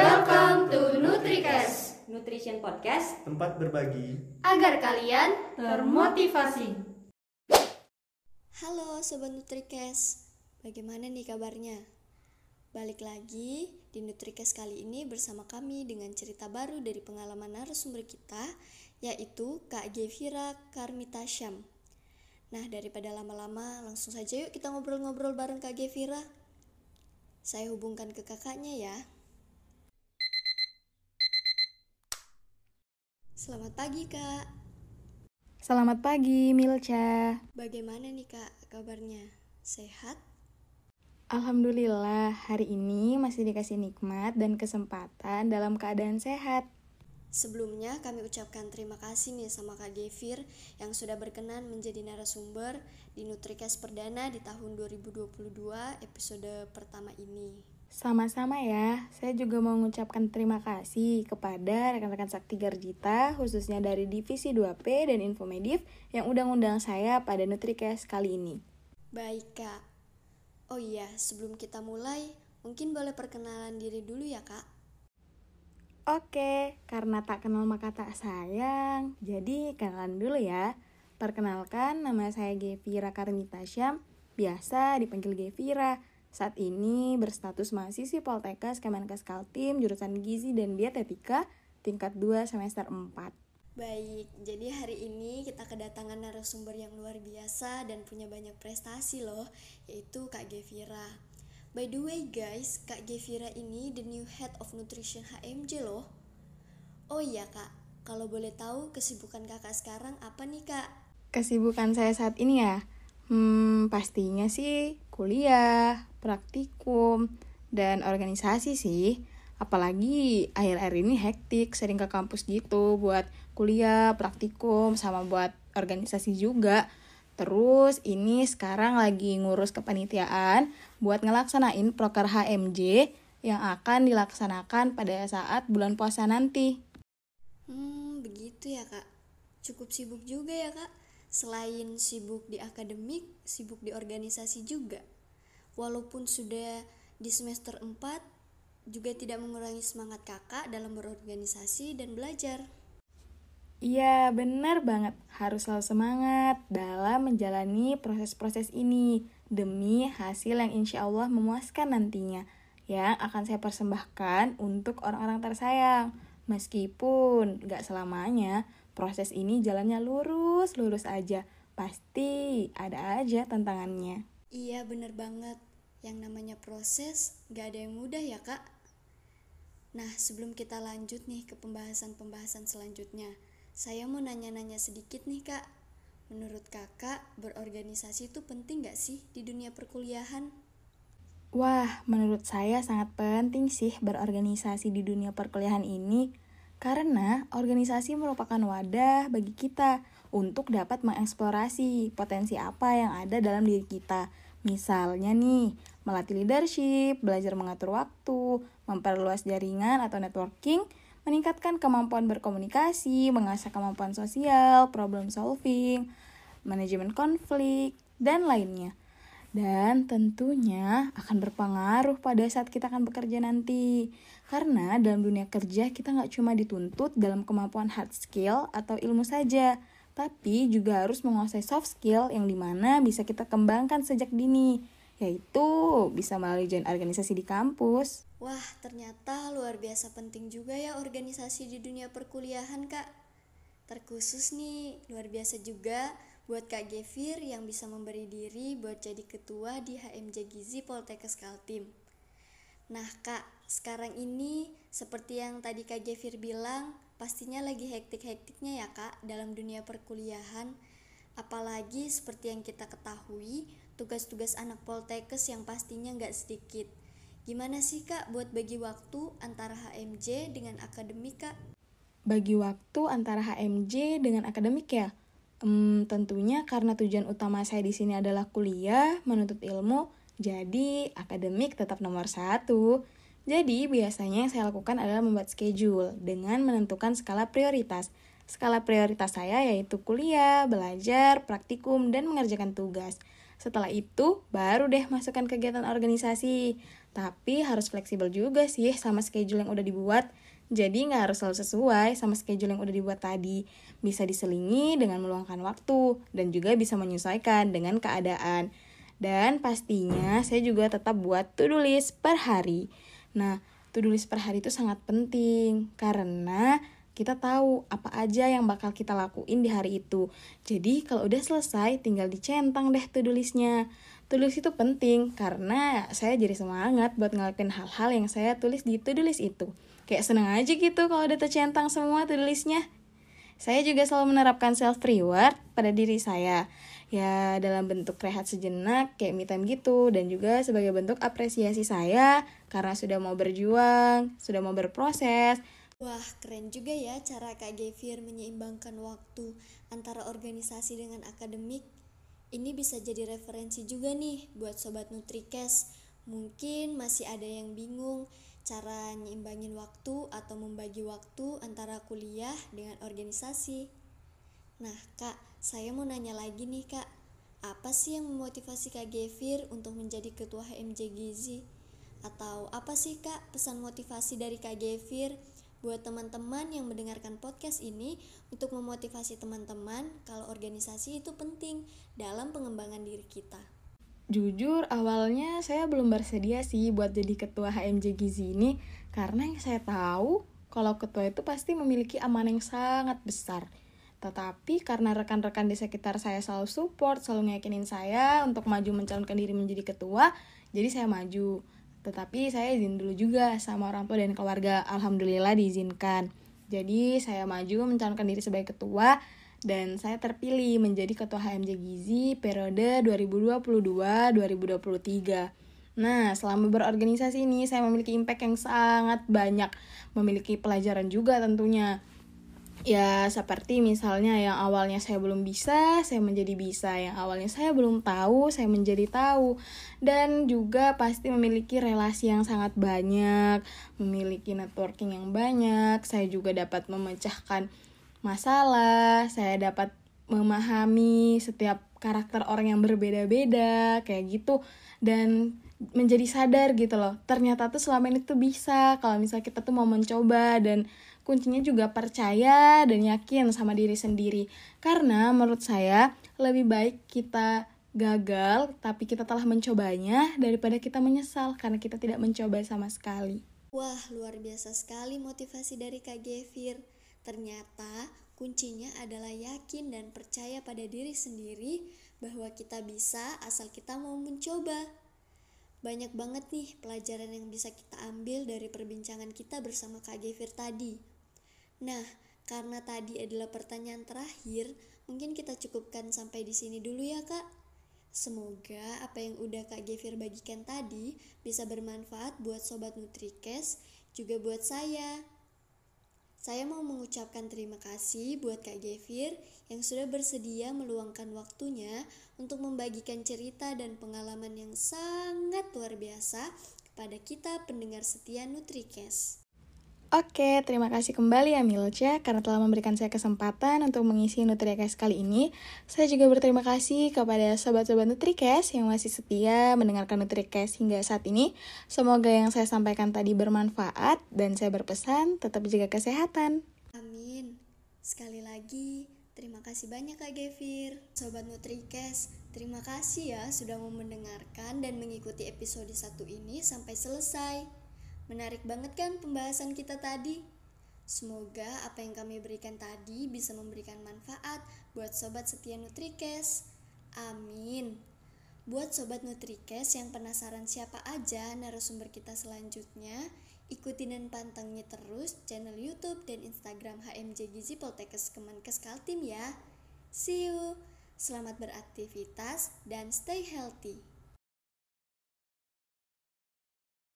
Welcome to NutriCast, Nutrition Podcast. tempat berbagi agar kalian termotivasi. Halo Sobat Nutrikes, bagaimana nih kabarnya? Balik lagi di Nutrikes kali ini bersama kami dengan cerita baru dari pengalaman narasumber kita, yaitu Kak Gevira Karmita Syam. Nah, daripada lama-lama, langsung saja yuk kita ngobrol-ngobrol bareng Kak Gevira. Saya hubungkan ke kakaknya ya. Selamat pagi Kak, Selamat pagi, Milca. bagaimana nih Kak kabarnya? Sehat? Alhamdulillah, hari ini masih dikasih nikmat dan kesempatan dalam keadaan sehat. Sebelumnya kami ucapkan terima kasih nih sama Kak Gevir yang sudah berkenan menjadi narasumber di Nutrikes Perdana di tahun 2022 episode pertama ini. Sama-sama ya, saya juga mau mengucapkan terima kasih kepada rekan-rekan Sakti Garjita, khususnya dari Divisi 2P dan Infomedif yang undang-undang saya pada Nutrikes kali ini. Baik Kak. Oh iya, sebelum kita mulai, mungkin boleh perkenalan diri dulu ya Kak. Oke, karena tak kenal maka tak sayang, jadi kenalan dulu ya. Perkenalkan, nama saya Gevira Karmita Syam, biasa dipanggil Gevira. Saat ini berstatus mahasiswi Poltekkes Kemenkes Kaltim, jurusan Gizi dan Dietetika, tingkat 2 semester 4. Baik, jadi hari ini kita kedatangan narasumber yang luar biasa dan punya banyak prestasi loh, yaitu Kak Gevira. By the way guys, Kak Gevira ini the new head of nutrition HMJ loh. Oh iya Kak, kalau boleh tahu kesibukan kakak sekarang apa nih Kak? Kesibukan saya saat ini ya, hmm, pastinya sih kuliah, praktikum, dan organisasi sih. Apalagi akhir-akhir ini hektik, sering ke kampus gitu buat kuliah, praktikum, sama buat organisasi juga. Terus ini sekarang lagi ngurus kepanitiaan buat ngelaksanain proker HMJ yang akan dilaksanakan pada saat bulan puasa nanti. Hmm, begitu ya Kak. Cukup sibuk juga ya Kak. Selain sibuk di akademik, sibuk di organisasi juga. Walaupun sudah di semester 4, juga tidak mengurangi semangat kakak dalam berorganisasi dan belajar. Iya, benar banget. Harus selalu semangat dalam menjalani proses-proses ini demi hasil yang insya Allah memuaskan nantinya yang akan saya persembahkan untuk orang-orang tersayang. Meskipun gak selamanya proses ini jalannya lurus-lurus aja. Pasti ada aja tantangannya. Iya, bener banget. Yang namanya proses gak ada yang mudah ya kak. Nah, sebelum kita lanjut nih ke pembahasan-pembahasan selanjutnya, saya mau nanya-nanya sedikit nih kak. Menurut kakak, berorganisasi itu penting gak sih di dunia perkuliahan? Wah, menurut saya sangat penting sih berorganisasi di dunia perkuliahan ini karena organisasi merupakan wadah bagi kita untuk dapat mengeksplorasi potensi apa yang ada dalam diri kita. Misalnya nih, melatih leadership, belajar mengatur waktu, memperluas jaringan atau networking, meningkatkan kemampuan berkomunikasi, mengasah kemampuan sosial, problem solving, manajemen konflik, dan lainnya. Dan tentunya akan berpengaruh pada saat kita akan bekerja nanti. Karena dalam dunia kerja kita nggak cuma dituntut dalam kemampuan hard skill atau ilmu saja, tapi juga harus menguasai soft skill yang di mana bisa kita kembangkan sejak dini, yaitu bisa melalui join organisasi di kampus. Wah, ternyata luar biasa penting juga ya organisasi di dunia perkuliahan, Kak. Terkhusus nih, luar biasa juga buat Kak Gevir yang bisa memberi diri buat jadi ketua di HMJ Gizi Poltekkes Kaltim. Nah, Kak, sekarang ini seperti yang tadi Kak Gevir bilang, pastinya lagi hektik-hektiknya ya, Kak, dalam dunia perkuliahan. Apalagi seperti yang kita ketahui, tugas-tugas anak Poltekkes yang pastinya nggak sedikit. Gimana sih kak buat bagi waktu antara HMJ dengan akademik kak? Bagi waktu antara HMJ dengan akademik ya? Hmm, tentunya karena tujuan utama saya di sini adalah kuliah, menuntut ilmu, jadi akademik tetap nomor satu. Jadi biasanya yang saya lakukan adalah membuat schedule dengan menentukan skala prioritas. Skala prioritas saya yaitu kuliah, belajar, praktikum, dan mengerjakan tugas. Setelah itu, baru deh masukkan kegiatan organisasi. Tapi harus fleksibel juga sih sama schedule yang udah dibuat. Jadi nggak harus selalu sesuai sama schedule yang udah dibuat tadi. Bisa diselingi dengan meluangkan waktu dan juga bisa menyesuaikan dengan keadaan. Dan pastinya saya juga tetap buat to-do list per hari. Nah, to-do list per hari itu sangat penting karena kita tahu apa aja yang bakal kita lakuin di hari itu. Jadi kalau udah selesai tinggal dicentang deh to-do listnya. To-do itu penting karena saya jadi semangat buat ngelakuin hal-hal yang saya tulis di to-do list itu. Kayak seneng aja gitu kalau udah tercentang semua to-do listnya. Saya juga selalu menerapkan self reward pada diri saya. Ya dalam bentuk rehat sejenak kayak me time gitu dan juga sebagai bentuk apresiasi saya karena sudah mau berjuang, sudah mau berproses, Wah, keren juga ya cara Kak Gevir menyeimbangkan waktu antara organisasi dengan akademik. Ini bisa jadi referensi juga nih buat Sobat Nutrikes. Mungkin masih ada yang bingung cara nyimbangin waktu atau membagi waktu antara kuliah dengan organisasi. Nah, Kak, saya mau nanya lagi nih, Kak. Apa sih yang memotivasi Kak Gevir untuk menjadi ketua HMJ Gizi? Atau apa sih, Kak, pesan motivasi dari Kak Gevir buat teman-teman yang mendengarkan podcast ini untuk memotivasi teman-teman kalau organisasi itu penting dalam pengembangan diri kita. Jujur awalnya saya belum bersedia sih buat jadi ketua HMJ Gizi ini karena yang saya tahu kalau ketua itu pasti memiliki amanah yang sangat besar. Tetapi karena rekan-rekan di sekitar saya selalu support, selalu ngeyakinin saya untuk maju mencalonkan diri menjadi ketua, jadi saya maju. Tetapi saya izin dulu juga sama orang tua dan keluarga. Alhamdulillah diizinkan. Jadi saya maju mencalonkan diri sebagai ketua dan saya terpilih menjadi ketua HMJ Gizi periode 2022-2023. Nah, selama berorganisasi ini saya memiliki impact yang sangat banyak, memiliki pelajaran juga tentunya. Ya seperti misalnya yang awalnya saya belum bisa, saya menjadi bisa, yang awalnya saya belum tahu, saya menjadi tahu, dan juga pasti memiliki relasi yang sangat banyak, memiliki networking yang banyak, saya juga dapat memecahkan masalah, saya dapat memahami setiap karakter orang yang berbeda-beda, kayak gitu, dan menjadi sadar gitu loh, ternyata tuh selama ini tuh bisa, kalau misalnya kita tuh mau mencoba dan kuncinya juga percaya dan yakin sama diri sendiri. Karena menurut saya lebih baik kita gagal tapi kita telah mencobanya daripada kita menyesal karena kita tidak mencoba sama sekali. Wah, luar biasa sekali motivasi dari Kak Gevir. Ternyata kuncinya adalah yakin dan percaya pada diri sendiri bahwa kita bisa asal kita mau mencoba. Banyak banget nih pelajaran yang bisa kita ambil dari perbincangan kita bersama Kak Gevir tadi. Nah, karena tadi adalah pertanyaan terakhir, mungkin kita cukupkan sampai di sini dulu ya, Kak. Semoga apa yang udah Kak Gevir bagikan tadi bisa bermanfaat buat sobat Nutrikes, juga buat saya. Saya mau mengucapkan terima kasih buat Kak Gevir yang sudah bersedia meluangkan waktunya untuk membagikan cerita dan pengalaman yang sangat luar biasa kepada kita pendengar setia Nutrikes. Oke, terima kasih kembali ya Milcha karena telah memberikan saya kesempatan untuk mengisi Nutrikes kali ini. Saya juga berterima kasih kepada sobat-sobat Nutrikes yang masih setia mendengarkan Nutrikes hingga saat ini. Semoga yang saya sampaikan tadi bermanfaat dan saya berpesan tetap jaga kesehatan. Amin. Sekali lagi, terima kasih banyak Kak Gevir. Sobat Nutrikes, terima kasih ya sudah mau mendengarkan dan mengikuti episode satu ini sampai selesai. Menarik banget kan pembahasan kita tadi? Semoga apa yang kami berikan tadi bisa memberikan manfaat buat sobat setia Nutrikes. Amin. Buat sobat Nutrikes yang penasaran siapa aja narasumber kita selanjutnya, ikuti dan pantengin terus channel YouTube dan Instagram HMJ Gizi Poltekkes Kemenkes Kaltim ya. See you. Selamat beraktivitas dan stay healthy.